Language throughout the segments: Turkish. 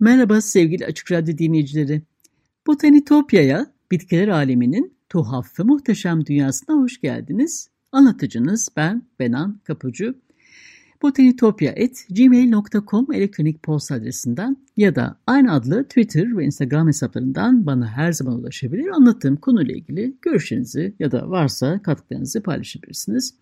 Merhaba sevgili Açık Radyo dinleyicileri. Botanitopya'ya, bitkiler aleminin tuhaf ve muhteşem dünyasına hoş geldiniz. Anlatıcınız ben Benan Kapucu botanitopya.gmail.com elektronik posta adresinden ya da aynı adlı Twitter ve Instagram hesaplarından bana her zaman ulaşabilir. Anlattığım konuyla ilgili görüşlerinizi ya da varsa katkılarınızı paylaşabilirsiniz.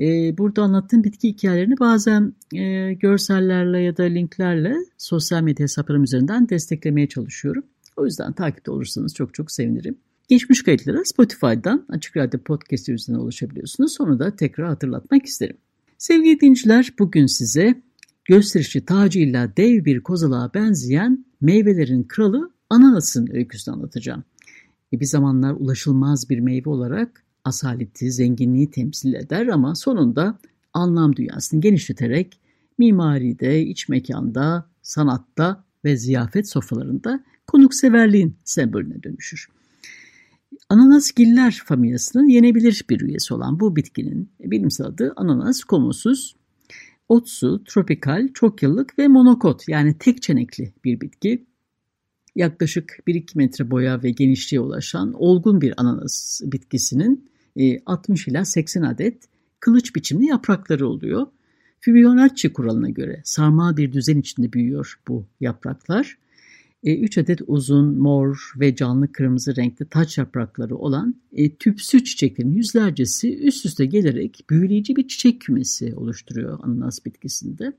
Ee, burada anlattığım bitki hikayelerini bazen e, görsellerle ya da linklerle sosyal medya hesaplarım üzerinden desteklemeye çalışıyorum. O yüzden takipte olursanız çok çok sevinirim. Geçmiş kayıtlara Spotify'dan Açık Radyo Podcast üzerinden ulaşabiliyorsunuz. Onu da tekrar hatırlatmak isterim. Sevgili dinciler bugün size gösterişli tacıyla dev bir kozalağa benzeyen meyvelerin kralı ananasın öyküsünü anlatacağım. E bir zamanlar ulaşılmaz bir meyve olarak asaleti, zenginliği temsil eder ama sonunda anlam dünyasını genişleterek mimaride, iç mekanda, sanatta ve ziyafet sofralarında konukseverliğin sembolüne dönüşür. Ananasgiller familyasının yenebilir bir üyesi olan bu bitkinin bilimsel adı ananas komusuz, otsu, tropikal, çok yıllık ve monokot yani tek çenekli bir bitki. Yaklaşık 1-2 metre boya ve genişliğe ulaşan olgun bir ananas bitkisinin 60 e, ila 80 adet kılıç biçimli yaprakları oluyor. Fibonacci kuralına göre sarmal bir düzen içinde büyüyor bu yapraklar. 3 e, adet uzun, mor ve canlı kırmızı renkli taç yaprakları olan e, tüpsü çiçeklerin yüzlercesi üst üste gelerek büyüleyici bir çiçek kümesi oluşturuyor ananas bitkisinde.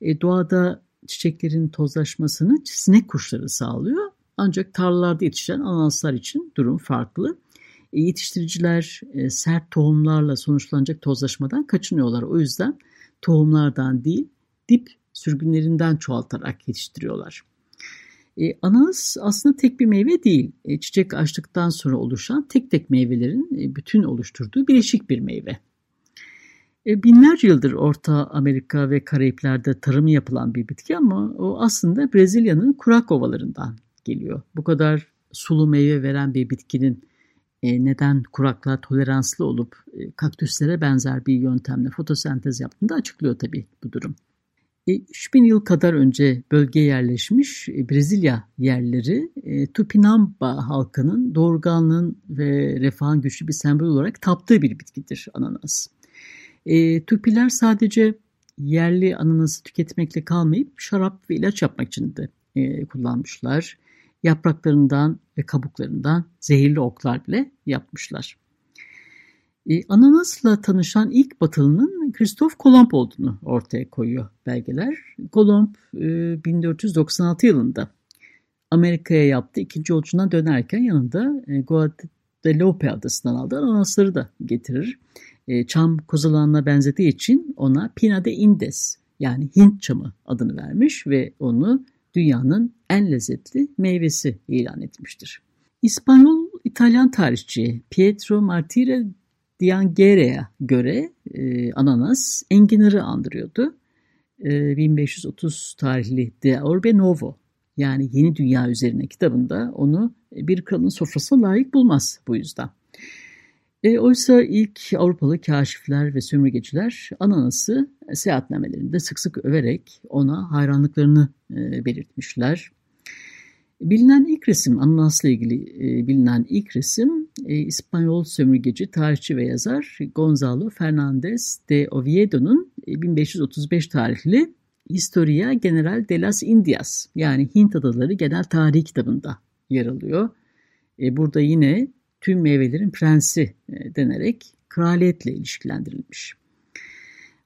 E, doğada çiçeklerin tozlaşmasını sinek kuşları sağlıyor. Ancak tarlalarda yetişen ananaslar için durum farklı. E, yetiştiriciler e, sert tohumlarla sonuçlanacak tozlaşmadan kaçınıyorlar. O yüzden tohumlardan değil dip sürgünlerinden çoğaltarak yetiştiriyorlar. E, ananas aslında tek bir meyve değil. E, çiçek açtıktan sonra oluşan tek tek meyvelerin e, bütün oluşturduğu bileşik bir meyve. E, binlerce yıldır Orta Amerika ve Karayipler'de tarımı yapılan bir bitki ama o aslında Brezilya'nın kurak ovalarından geliyor. Bu kadar sulu meyve veren bir bitkinin e, neden kuraklığa toleranslı olup e, kaktüslere benzer bir yöntemle fotosentez yaptığını da açıklıyor tabii bu durum. 3000 e, yıl kadar önce bölgeye yerleşmiş e, Brezilya yerleri e, Tupinamba halkının doğurganlığın ve refahın güçlü bir sembol olarak taptığı bir bitkidir ananas. Tupiler sadece yerli ananası tüketmekle kalmayıp şarap ve ilaç yapmak için de kullanmışlar. Yapraklarından ve kabuklarından zehirli oklar bile yapmışlar. E, ananasla tanışan ilk Batılı'nın Kristof Kolomb olduğunu ortaya koyuyor belgeler. Kolomb e, 1496 yılında Amerika'ya yaptığı ikinci yolculuğuna dönerken yanında e, Guadalupe adasından aldığı ananasları da getirir. E, çam kozalağına benzediği için ona Pina de Indes yani Hint çamı adını vermiş ve onu dünyanın en lezzetli meyvesi ilan etmiştir. İspanyol İtalyan tarihçi Pietro Martire Diangere'ye göre e, ananas enginarı andırıyordu. E, 1530 tarihli De Orbe Novo yani Yeni Dünya üzerine kitabında onu bir kralın sofrasına layık bulmaz bu yüzden. E, oysa ilk Avrupalı kaşifler ve sömürgeciler ananası seyahatnamelerinde sık sık överek ona hayranlıklarını e, belirtmişler. Bilinen ilk resim, ananasla ilgili e, bilinen ilk resim e, İspanyol sömürgeci, tarihçi ve yazar Gonzalo Fernández de Oviedo'nun e, 1535 tarihli Historia General de las Indias yani Hint Adaları Genel Tarihi kitabında yer alıyor. E, burada yine tüm meyvelerin prensi e, denerek kraliyetle ilişkilendirilmiş.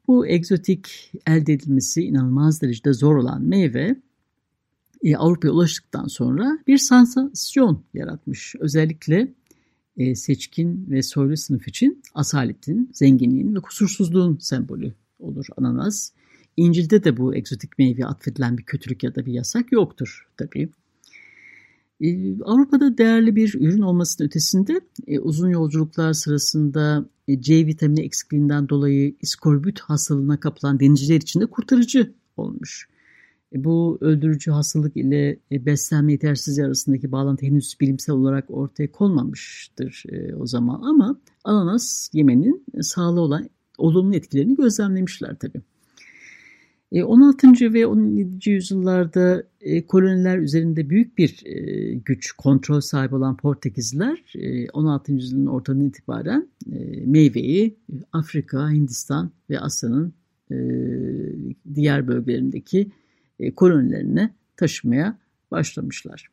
Bu egzotik elde edilmesi inanılmaz derecede zor olan meyve e, Avrupa'ya ulaştıktan sonra bir sansasyon yaratmış. Özellikle e, seçkin ve soylu sınıf için asaletin, zenginliğin ve kusursuzluğun sembolü olur ananas. İncil'de de bu egzotik meyve atfedilen bir kötülük ya da bir yasak yoktur tabii. Ee, Avrupa'da değerli bir ürün olmasının ötesinde e, uzun yolculuklar sırasında e, C vitamini eksikliğinden dolayı iskorbüt hastalığına kapılan denizciler için de kurtarıcı olmuş. E, bu öldürücü hastalık ile beslenme yetersizliği arasındaki bağlantı henüz bilimsel olarak ortaya konmamıştır o zaman ama ananas yemenin sağlığı olan olumlu etkilerini gözlemlemişler tabii. 16. E, ve 17. yüzyıllarda e, koloniler üzerinde büyük bir e, güç, kontrol sahibi olan Portekizliler 16. yüzyılın ortadan itibaren meyveyi Afrika, Hindistan ve Asya'nın diğer bölgelerindeki kolonilerine taşımaya başlamışlar.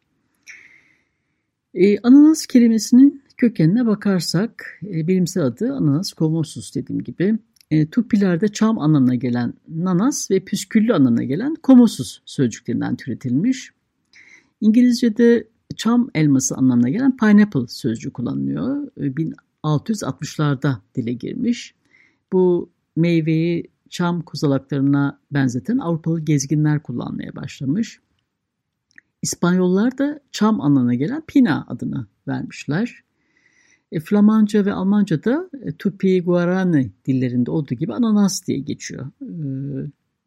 Ananas kelimesinin kökenine bakarsak bilimsel adı ananas komosus dediğim gibi e, Tupilerde çam anlamına gelen nanas ve püsküllü anlamına gelen komosus sözcüklerinden türetilmiş. İngilizce'de çam elması anlamına gelen pineapple sözcüğü kullanılıyor. 1660'larda e, dile girmiş. Bu meyveyi çam kozalaklarına benzeten Avrupalı gezginler kullanmaya başlamış. İspanyollar da çam anlamına gelen pina adını vermişler. E, Flamanca ve Almanca da e, Tupi Guarani dillerinde olduğu gibi ananas diye geçiyor. E,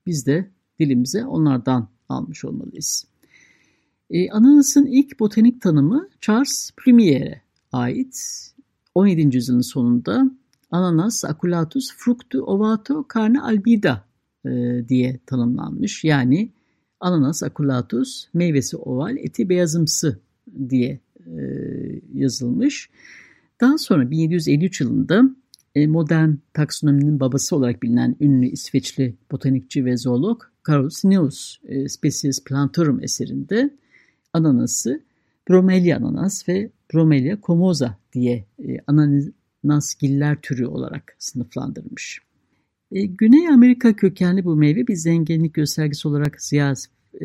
biz de dilimize onlardan almış olmalıyız. E, ananasın ilk botanik tanımı Charles Plumier'e ait. 17. yüzyılın sonunda ananas aculatus fructu ovato carne albida e, diye tanımlanmış. Yani ananas aculatus meyvesi oval eti beyazımsı diye e, yazılmış. Daha sonra 1753 yılında e, modern taksonominin babası olarak bilinen ünlü İsveçli botanikçi ve zoolog Carl Linnaeus e, Species Plantorum eserinde ananası Bromelia ananas ve Bromelia comosa diye e, ananasgiller türü olarak sınıflandırmış. Güney Amerika kökenli bu meyve bir zenginlik göstergesi olarak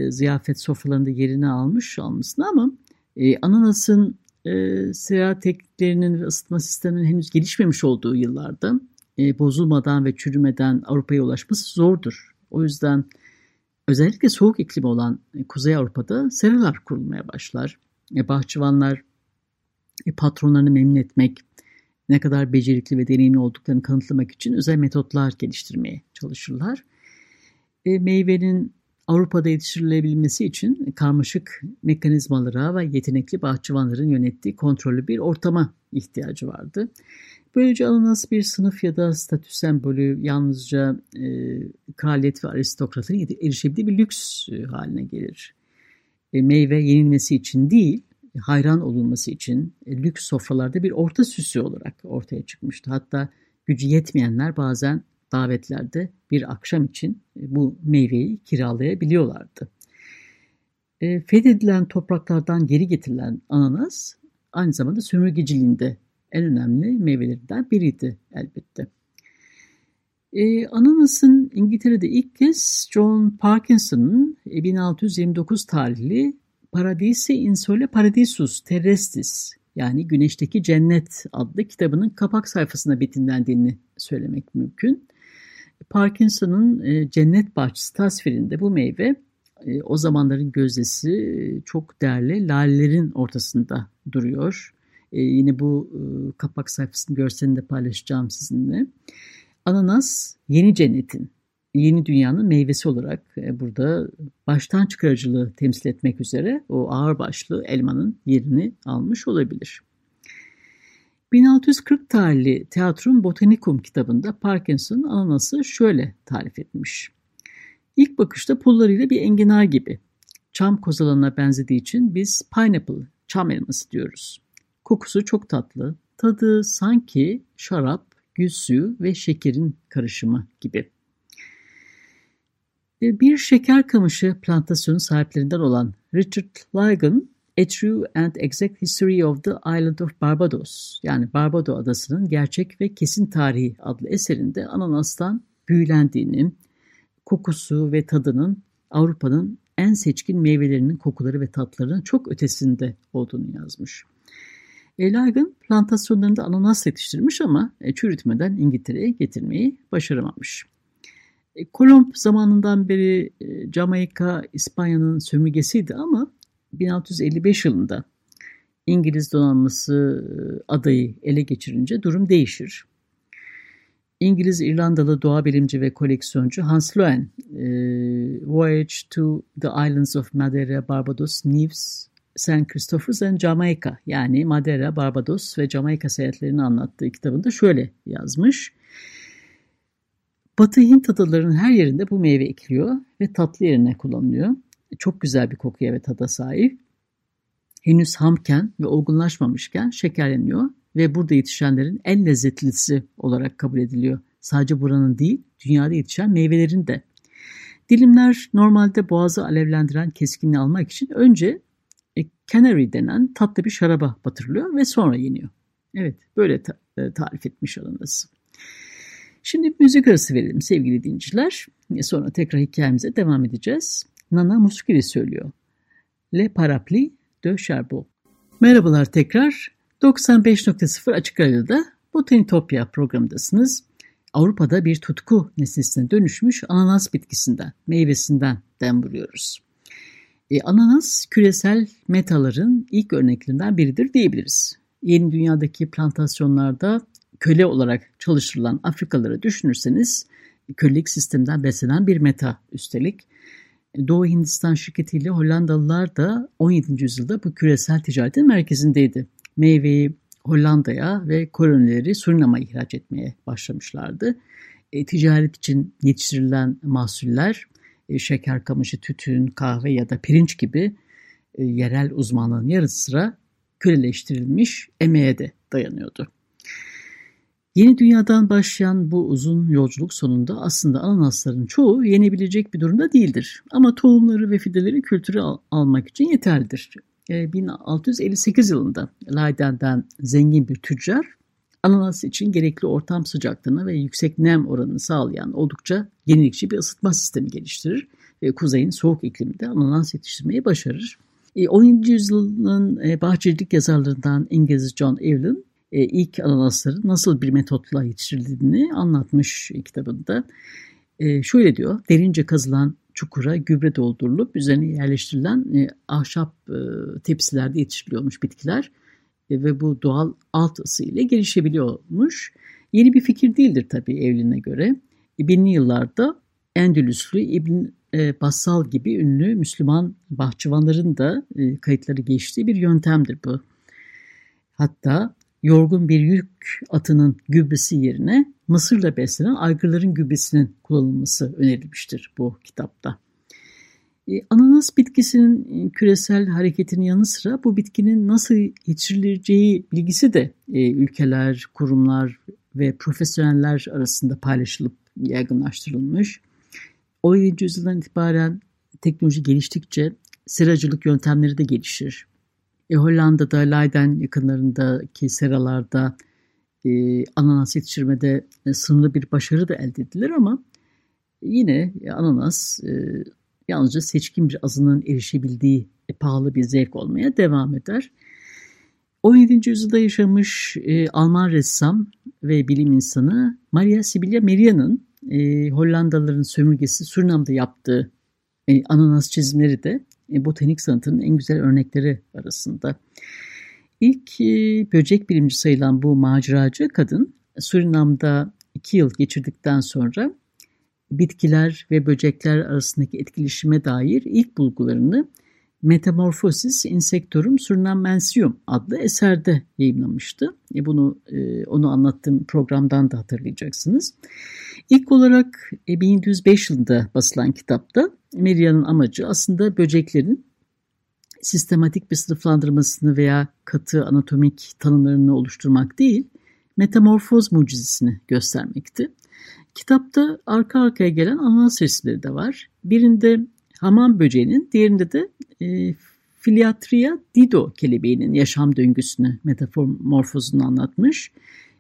ziyafet sofralarında yerini almış olmasına ama ananasın e, seyahat tekniklerinin ve ısıtma sisteminin henüz gelişmemiş olduğu yıllarda e, bozulmadan ve çürümeden Avrupa'ya ulaşması zordur. O yüzden özellikle soğuk iklimi olan e, Kuzey Avrupa'da seralar kurulmaya başlar. E, bahçıvanlar e, patronlarını memnun etmek, ne kadar becerikli ve deneyimli olduklarını kanıtlamak için özel metotlar geliştirmeye çalışırlar. E, meyvenin Avrupa'da yetiştirilebilmesi için karmaşık mekanizmalara ve yetenekli bahçıvanların yönettiği kontrollü bir ortama ihtiyacı vardı. Böylece ananas bir sınıf ya da statü sembolü yalnızca e, kraliyet ve aristokratın erişebildiği bir lüks e, haline gelir. E, meyve yenilmesi için değil, hayran olunması için e, lüks sofralarda bir orta süsü olarak ortaya çıkmıştı. Hatta gücü yetmeyenler bazen davetlerde bir akşam için e, bu meyveyi kiralayabiliyorlardı. E, fethedilen topraklardan geri getirilen ananas aynı zamanda sömürgeciliğinde en önemli meyvelerinden biriydi elbette. E, ananasın İngiltere'de ilk kez John Parkinson'ın 1629 tarihli Paradisi Insole Paradisus Terrestris yani Güneşteki Cennet adlı kitabının kapak sayfasında betimlendiğini söylemek mümkün. Parkinson'ın e, cennet bahçesi tasvirinde bu meyve e, o zamanların gözdesi e, çok değerli lalelerin ortasında duruyor. Yine bu kapak sayfasının görselini de paylaşacağım sizinle. Ananas yeni cennetin, yeni dünyanın meyvesi olarak e, burada baştan çıkarıcılığı temsil etmek üzere o ağır başlı elmanın yerini almış olabilir. 1640 tarihli Teatrum Botanicum kitabında Parkinson ananası şöyle tarif etmiş. İlk bakışta pullarıyla bir enginar gibi. Çam kozalağına benzediği için biz pineapple, çam elması diyoruz. Kokusu çok tatlı, tadı sanki şarap, gül suyu ve şekerin karışımı gibi. Bir şeker kamışı plantasyonu sahiplerinden olan Richard Lygon A True and Exact History of the Island of Barbados yani Barbados adasının gerçek ve kesin tarihi adlı eserinde ananastan büyülendiğini, kokusu ve tadının Avrupa'nın en seçkin meyvelerinin kokuları ve tatlarının çok ötesinde olduğunu yazmış. E, Lygon plantasyonlarında ananas yetiştirmiş ama e, çürütmeden İngiltere'ye getirmeyi başaramamış. E, Kolomb zamanından beri e, Jamaika İspanya'nın sömürgesiydi ama 1655 yılında İngiliz donanması e, adayı ele geçirince durum değişir. İngiliz İrlandalı doğa bilimci ve koleksiyoncu Hans Loen, Voyage to the Islands of Madeira, Barbados, Nevis, St. Christopher's and Jamaica yani Madeira, Barbados ve Jamaika seyahatlerini anlattığı kitabında şöyle yazmış. Batı Hint adalarının her yerinde bu meyve ekiliyor ve tatlı yerine kullanılıyor. Çok güzel bir kokuya ve tada sahip. Henüz hamken ve olgunlaşmamışken şekerleniyor ve burada yetişenlerin en lezzetlisi olarak kabul ediliyor. Sadece buranın değil, dünyada yetişen meyvelerin de. Dilimler normalde boğazı alevlendiren keskinliği almak için önce e, canary denen tatlı bir şaraba batırılıyor ve sonra yeniyor. Evet, böyle ta- e, tarif etmiş alınız. Şimdi müzik arası verelim sevgili dinciler. Sonra tekrar hikayemize devam edeceğiz. Nana Muskiri söylüyor. Le Parapluie de Cherbourg. Merhabalar tekrar. 95.0 Açık Radyo'da Botanitopya programındasınız. Avrupa'da bir tutku nesnesine dönüşmüş ananas bitkisinden, meyvesinden dem vuruyoruz. E, ananas küresel metaların ilk örneklerinden biridir diyebiliriz. Yeni dünyadaki plantasyonlarda köle olarak çalıştırılan Afrikalıları düşünürseniz kölelik sistemden beslenen bir meta üstelik. Doğu Hindistan şirketiyle Hollandalılar da 17. yüzyılda bu küresel ticaretin merkezindeydi meyveyi Hollanda'ya ve kolonileri Surinam'a ihraç etmeye başlamışlardı. E, ticaret için yetiştirilen mahsuller e, şeker kamışı, tütün, kahve ya da pirinç gibi e, yerel uzmanlığın yarı sıra köleleştirilmiş emeğe de dayanıyordu. Yeni dünyadan başlayan bu uzun yolculuk sonunda aslında ananasların çoğu yenebilecek bir durumda değildir. Ama tohumları ve fideleri kültüre al- almak için yeterlidir. 1658 e, yılında Leiden'den zengin bir tüccar ananas için gerekli ortam sıcaklığını ve yüksek nem oranını sağlayan oldukça yenilikçi bir ısıtma sistemi geliştirir ve kuzeyin soğuk ikliminde ananas yetiştirmeyi başarır. 17. E, yüzyılın e, bahçecilik yazarlarından İngiliz John Evelyn ilk ananasların nasıl bir metotla yetiştirildiğini anlatmış kitabında. Şöyle diyor, derince kazılan çukura gübre doldurulup üzerine yerleştirilen e, ahşap e, tepsilerde yetiştiriliyormuş bitkiler e, ve bu doğal alt ısı ile gelişebiliyormuş. Yeni bir fikir değildir tabii evline göre. E, binli yıllarda Endülüslü İbn e, Bassal gibi ünlü Müslüman bahçıvanların da e, kayıtları geçtiği bir yöntemdir bu. Hatta yorgun bir yük atının gübresi yerine Mısır'la beslenen aygırların gübresinin kullanılması önerilmiştir bu kitapta. E, ananas bitkisinin küresel hareketinin yanı sıra bu bitkinin nasıl yetiştirileceği bilgisi de e, ülkeler, kurumlar ve profesyoneller arasında paylaşılıp yaygınlaştırılmış. 17. yüzyıldan itibaren teknoloji geliştikçe seracılık yöntemleri de gelişir. E, Hollanda'da Leiden yakınlarındaki seralarda e, ananas yetiştirmede e, sınırlı bir başarı da elde edilir ama yine ananas e, yalnızca seçkin bir azının erişebildiği e, pahalı bir zevk olmaya devam eder. 17. yüzyılda yaşamış e, Alman ressam ve bilim insanı Maria Sibylla Meria'nın e, Hollandalıların sömürgesi Surinam'da yaptığı e, ananas çizimleri de e, botanik sanatının en güzel örnekleri arasında. İlk e, böcek bilimci sayılan bu maceracı kadın Surinam'da iki yıl geçirdikten sonra bitkiler ve böcekler arasındaki etkileşime dair ilk bulgularını Metamorphosis Insectorum Surinamensium adlı eserde yayınlamıştı. E bunu e, onu anlattığım programdan da hatırlayacaksınız. İlk olarak 1705 yılında basılan kitapta Meria'nın amacı aslında böceklerin sistematik bir sınıflandırmasını veya katı anatomik tanımlarını oluşturmak değil, metamorfoz mucizesini göstermekti. Kitapta arka arkaya gelen ananas resimleri de var. Birinde hamam böceğinin, diğerinde de e, Filiatria dido kelebeğinin yaşam döngüsünü, metamorfozunu anlatmış.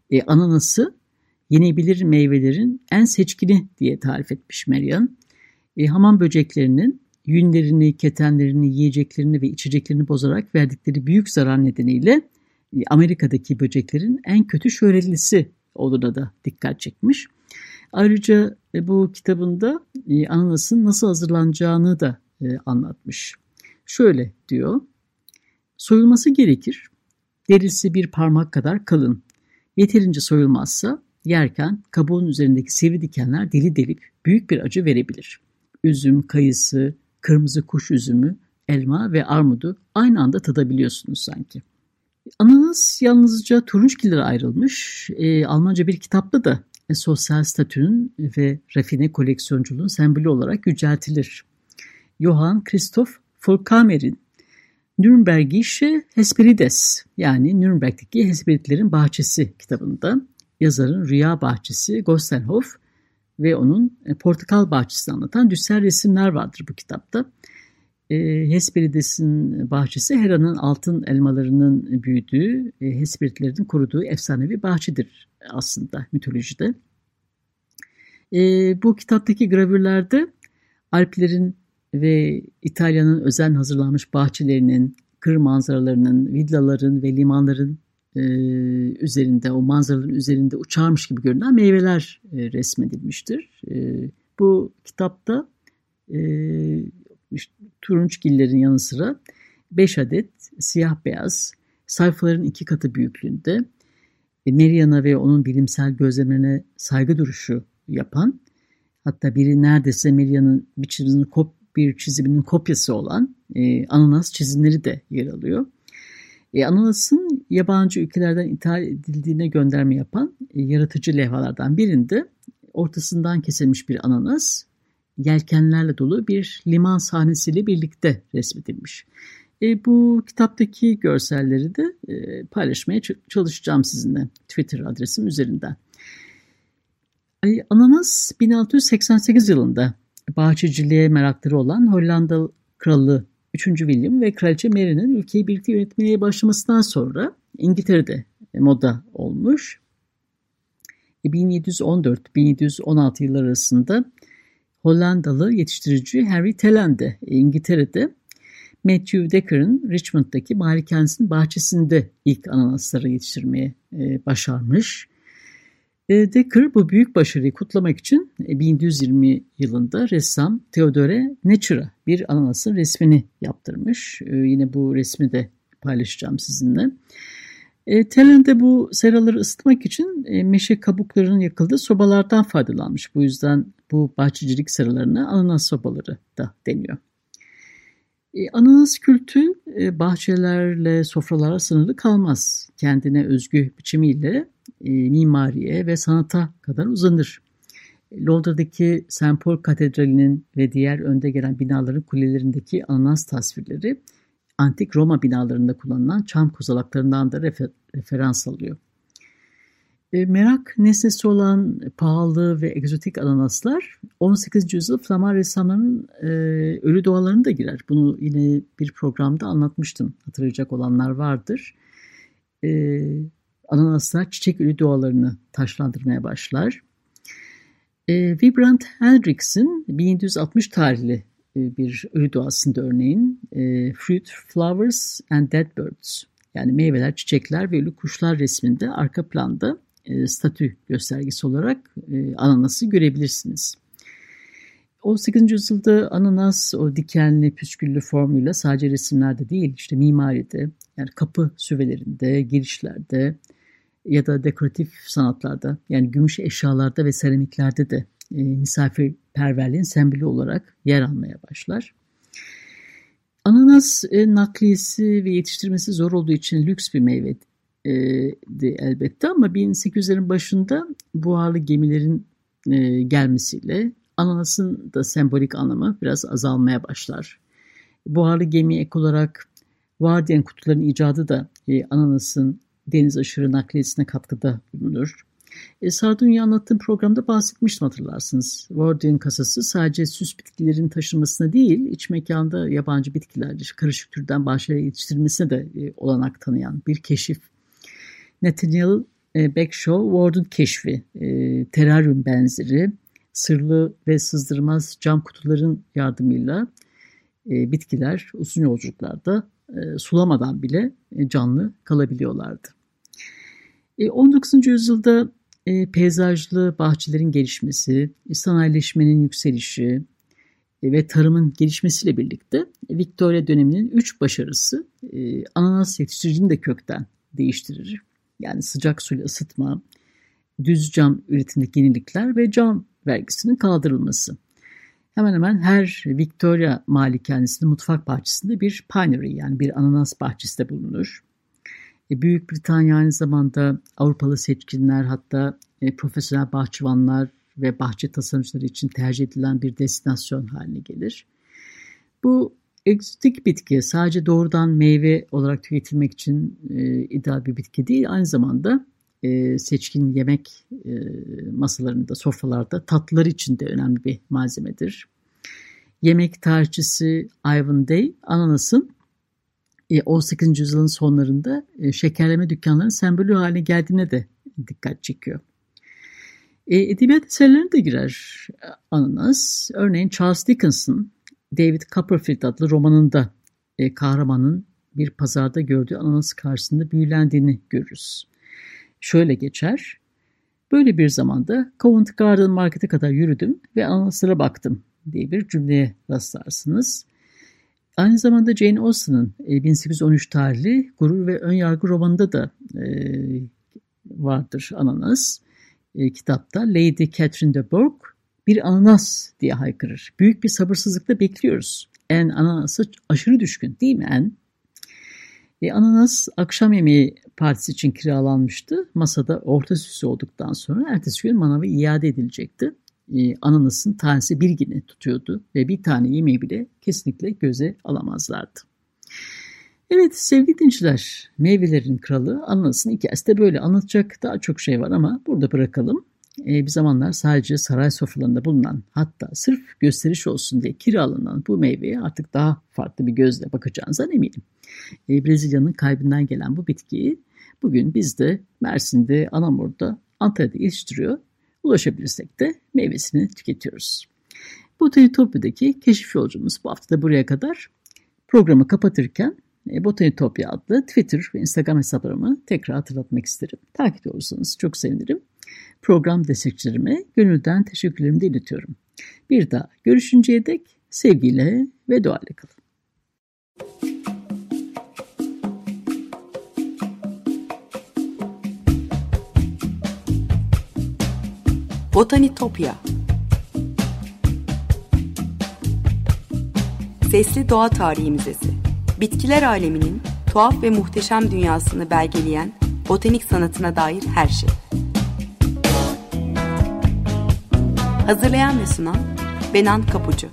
E, ananası yenebilir meyvelerin en seçkini diye tarif etmiş Meryem. E, hamam böceklerinin yünlerini, ketenlerini, yiyeceklerini ve içeceklerini bozarak verdikleri büyük zarar nedeniyle e, Amerika'daki böceklerin en kötü şöhretlisi olduğuna da dikkat çekmiş. Ayrıca e, bu kitabında e, ananasın nasıl hazırlanacağını da anlatmış. Şöyle diyor, soyulması gerekir, derisi bir parmak kadar kalın. Yeterince soyulmazsa yerken kabuğun üzerindeki sivri dikenler deli delip büyük bir acı verebilir. Üzüm, kayısı, kırmızı kuş üzümü, elma ve armudu aynı anda tadabiliyorsunuz sanki. Ananas yalnızca turunçgillere ayrılmış. E, Almanca bir kitapta da e, sosyal statünün ve rafine koleksiyonculuğun sembolü olarak yüceltilir. Johann Christoph Volkamer'in Nürnbergische Hesperides yani Nürnberg'deki Hesperitlerin Bahçesi kitabında yazarın Rüya Bahçesi, Gostenhof ve onun e, Portakal Bahçesi'ni anlatan düsel resimler vardır bu kitapta. E, Hesperides'in bahçesi Hera'nın altın elmalarının büyüdüğü, e, Hesperitlerin koruduğu efsanevi bahçedir aslında mitolojide. Bu kitaptaki gravürlerde Alplerin ve İtalya'nın özen hazırlanmış bahçelerinin, kır manzaralarının, villaların ve limanların e, üzerinde, o manzaraların üzerinde uçarmış gibi görünen meyveler e, resmedilmiştir. E, bu kitapta e, işte, turunçgillerin yanı sıra 5 adet siyah beyaz sayfaların iki katı büyüklüğünde e, Meriana ve onun bilimsel gözlemlerine saygı duruşu yapan hatta biri neredeyse Meriana'nın bir çiziminin, bir çiziminin kopyası olan e, ananas çizimleri de yer alıyor. E, ananasın yabancı ülkelerden ithal edildiğine gönderme yapan e, yaratıcı levhalardan birinde ortasından kesilmiş bir ananas yelkenlerle dolu bir liman sahnesiyle birlikte resmedilmiş. E, bu kitaptaki görselleri de e, paylaşmaya çalışacağım sizinle Twitter adresim üzerinden. E, ananas 1688 yılında bahçeciliğe merakları olan Hollanda kralı 3. William ve Kraliçe Mary'nin ülkeyi birlikte yönetmeye başlamasından sonra İngiltere'de moda olmuş. 1714-1716 yıllar arasında Hollandalı yetiştirici Harry Tellen de İngiltere'de Matthew Decker'ın Richmond'daki malikanesinin bahçesinde ilk ananasları yetiştirmeye e, başarmış. E, Decker bu büyük başarıyı kutlamak için 1120 e, yılında ressam Theodore Natura bir ananasın resmini yaptırmış. E, yine bu resmi de paylaşacağım sizinle. E, Telen de bu seraları ısıtmak için meşe kabuklarının yakıldığı sobalardan faydalanmış. Bu yüzden bu bahçecilik seralarına ananas sobaları da deniyor. Ananas kültü bahçelerle sofralara sınırlı kalmaz. Kendine özgü biçimiyle e, mimariye ve sanata kadar uzanır. Londra'daki St. Paul Katedrali'nin ve diğer önde gelen binaların kulelerindeki ananas tasvirleri antik Roma binalarında kullanılan çam kozalaklarından da refer referans alıyor. E, merak nesnesi olan pahalı ve egzotik ananaslar 18. yüzyıl Flaman ressamlarının e, ölü doğalarını da girer. Bunu yine bir programda anlatmıştım. Hatırlayacak olanlar vardır. E, ananaslar çiçek ölü doğalarını taşlandırmaya başlar. E, Vibrant Hendricks'in 1760 tarihli e, bir ölü doğasında örneğin e, Fruit, Flowers and Dead Birds yani meyveler, çiçekler ve ölü kuşlar resminde arka planda e, statü göstergesi olarak e, ananası görebilirsiniz. 18. yüzyılda ananas o dikenli püsküllü formuyla sadece resimlerde değil işte mimaride yani kapı süvelerinde, girişlerde ya da dekoratif sanatlarda yani gümüş eşyalarda ve seramiklerde de e, misafirperverliğin sembolü olarak yer almaya başlar. Ananas e, nakliyesi ve yetiştirmesi zor olduğu için lüks bir meyve e, elbette ama 1800'lerin başında buharlı gemilerin e, gelmesiyle ananasın da sembolik anlamı biraz azalmaya başlar. Buharlı gemi ek olarak Vardiyan kutuların icadı da e, ananasın deniz aşırı nakliyesine katkıda bulunur. E, Sardunya anlattığım programda bahsetmiştim hatırlarsınız. Wardian kasası sadece süs bitkilerin taşınmasına değil, iç mekanda yabancı bitkiler, karışık türden bahçelere yetiştirilmesine de e, olanak tanıyan bir keşif. Nathaniel e, Bagshaw, Ward'un keşfi, e, teraryum benzeri, sırlı ve sızdırmaz cam kutuların yardımıyla e, bitkiler uzun yolculuklarda e, sulamadan bile e, canlı kalabiliyorlardı. E, 19. yüzyılda e, peyzajlı bahçelerin gelişmesi, sanayileşmenin yükselişi ve tarımın gelişmesiyle birlikte Victoria döneminin üç başarısı ananas yetiştiricini de kökten değiştirir. Yani sıcak suyla ısıtma, düz cam üretimindeki yenilikler ve cam vergisinin kaldırılması. Hemen hemen her Victoria malikanesinin mutfak bahçesinde bir pinery yani bir ananas bahçesi de bulunur. E, Büyük Britanya aynı zamanda Avrupalı seçkinler hatta e, profesyonel bahçıvanlar ve bahçe tasarımcıları için tercih edilen bir destinasyon haline gelir. Bu egzotik bitki sadece doğrudan meyve olarak tüketilmek için e, ideal bir bitki değil, aynı zamanda e, seçkin yemek e, masalarında, sofralarda tatlılar için de önemli bir malzemedir. Yemek tarihçisi Ivan Day, ananasın 18. E, yüzyılın sonlarında e, şekerleme dükkanlarının sembolü haline geldiğine de dikkat çekiyor. E, edebiyat eserlerine de girer ananas. Örneğin Charles Dickens'ın David Copperfield adlı romanında kahramanın bir pazarda gördüğü ananas karşısında büyülendiğini görürüz. Şöyle geçer. Böyle bir zamanda Covent Garden Market'e kadar yürüdüm ve ananaslara baktım diye bir cümleye rastlarsınız. Aynı zamanda Jane Austen'ın 1813 e, tarihli Gurur ve Önyargı romanında da e, vardır ananas. E, kitapta Lady Catherine de Bourgh bir ananas diye haykırır. Büyük bir sabırsızlıkla bekliyoruz. En ananası aşırı düşkün değil mi En? E, ananas akşam yemeği partisi için kiralanmıştı. Masada orta süsü olduktan sonra ertesi gün manava iade edilecekti e, ananasın tanesi bir güne tutuyordu ve bir tane yemeği bile kesinlikle göze alamazlardı. Evet sevgili dinciler, meyvelerin kralı ananasın hikayesi de böyle anlatacak daha çok şey var ama burada bırakalım. E, bir zamanlar sadece saray sofralarında bulunan hatta sırf gösteriş olsun diye kiralanan bu meyveye artık daha farklı bir gözle bakacağınızdan eminim. E, Brezilya'nın kalbinden gelen bu bitkiyi bugün biz de Mersin'de, Anamur'da, Antalya'da yetiştiriyor ulaşabilirsek de meyvesini tüketiyoruz. Botanitopya'daki keşif yolcumuz bu hafta da buraya kadar. Programı kapatırken e, Botanitopya adlı Twitter ve Instagram hesaplarımı tekrar hatırlatmak isterim. Takip olursanız çok sevinirim. Program destekçilerime gönülden teşekkürlerimi de iletiyorum. Bir daha görüşünceye dek sevgiyle ve duayla kalın. Botanitopya Sesli Doğa Tarihi Müzesi Bitkiler aleminin tuhaf ve muhteşem dünyasını belgeleyen botanik sanatına dair her şey. Hazırlayan ve sunan Benan Kapucu